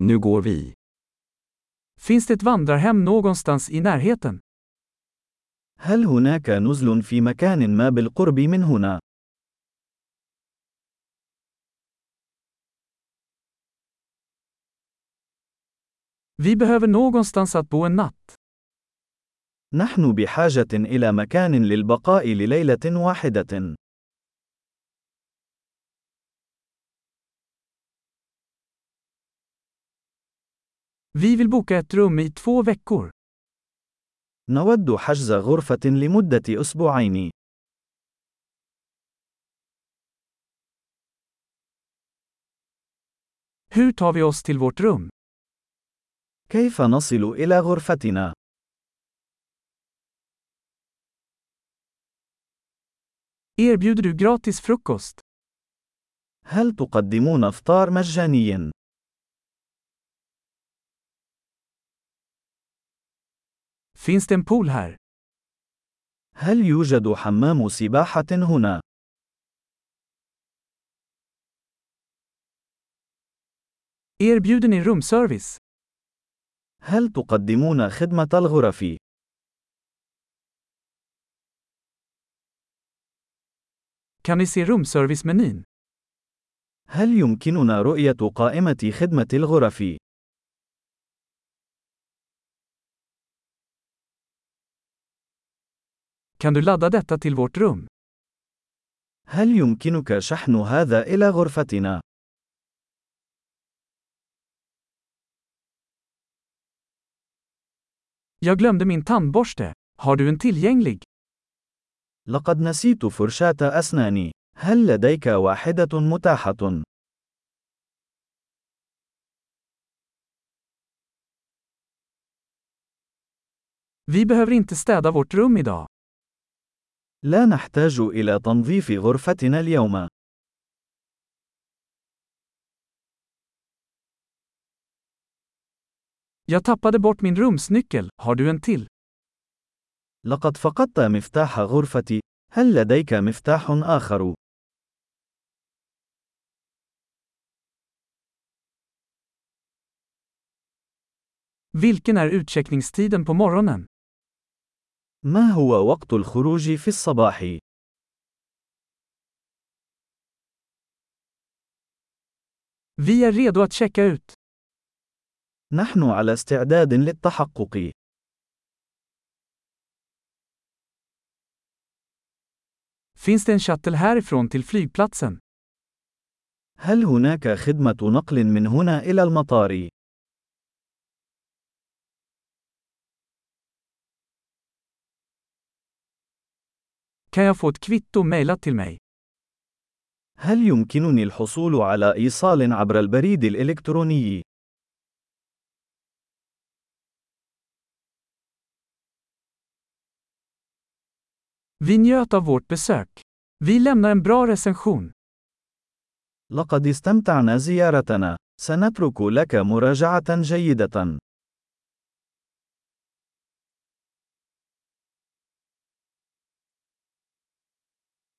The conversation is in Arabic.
Nu går vi. Finns det ett vandrarhem någonstans i närheten? هل هناك نزل في مكان ما بالقرب من هنا؟ Vi behöver någonstans att bo en natt. نحن بحاجة إلى مكان للبقاء لليلة واحدة. Vi vill boka ett rum i två veckor. نود حجز غرفة لمدة أسبوعين. Hur tar vi oss till vårt rum? كيف نصل إلى غرفتنا؟ Erbjuder du gratis frukost? هل تقدمون إفطار مجاني؟ Finns det en pool här? هل يوجد حمام سباحة هنا؟ Erbjuder ni rumservice? هل تقدمون خدمة الغرف؟ Kan ni se rumservice-menyn? هل يمكننا رؤية قائمة خدمة الغرف؟ Kan du ladda detta till vårt rum? هل يمكنك شحن هذا إلى غرفتنا؟ Jag glömde min tandborste. Har du en tillgänglig? لقد نسيت فرشاة أسناني. هل لديك واحدة متاحة؟ Vi behöver inte städa vårt rum idag. لا نحتاج إلى تنظيف غرفتنا اليوم. Jag tappade bort min rumsnyckel, har du en till? لقد فقدت مفتاح غرفتي. هل لديك مفتاح آخر؟ Vilken är utcheckningstiden på morgonen? ما هو وقت الخروج في الصباح؟ Vi är redo att checka ut. نحن على استعداد للتحقق. Finns det en shuttle härifrån till flygplatsen? هل هناك خدمة نقل من هنا إلى المطار؟ Kan jag få ett kvitto mejlat till mig? هل يمكنني الحصول على إيصال عبر البريد الإلكتروني؟ Vi njöt av vårt besök. Vi lämnar en bra recension. لقد استمتعنا زيارتنا. سنترك لك مراجعة جيدة.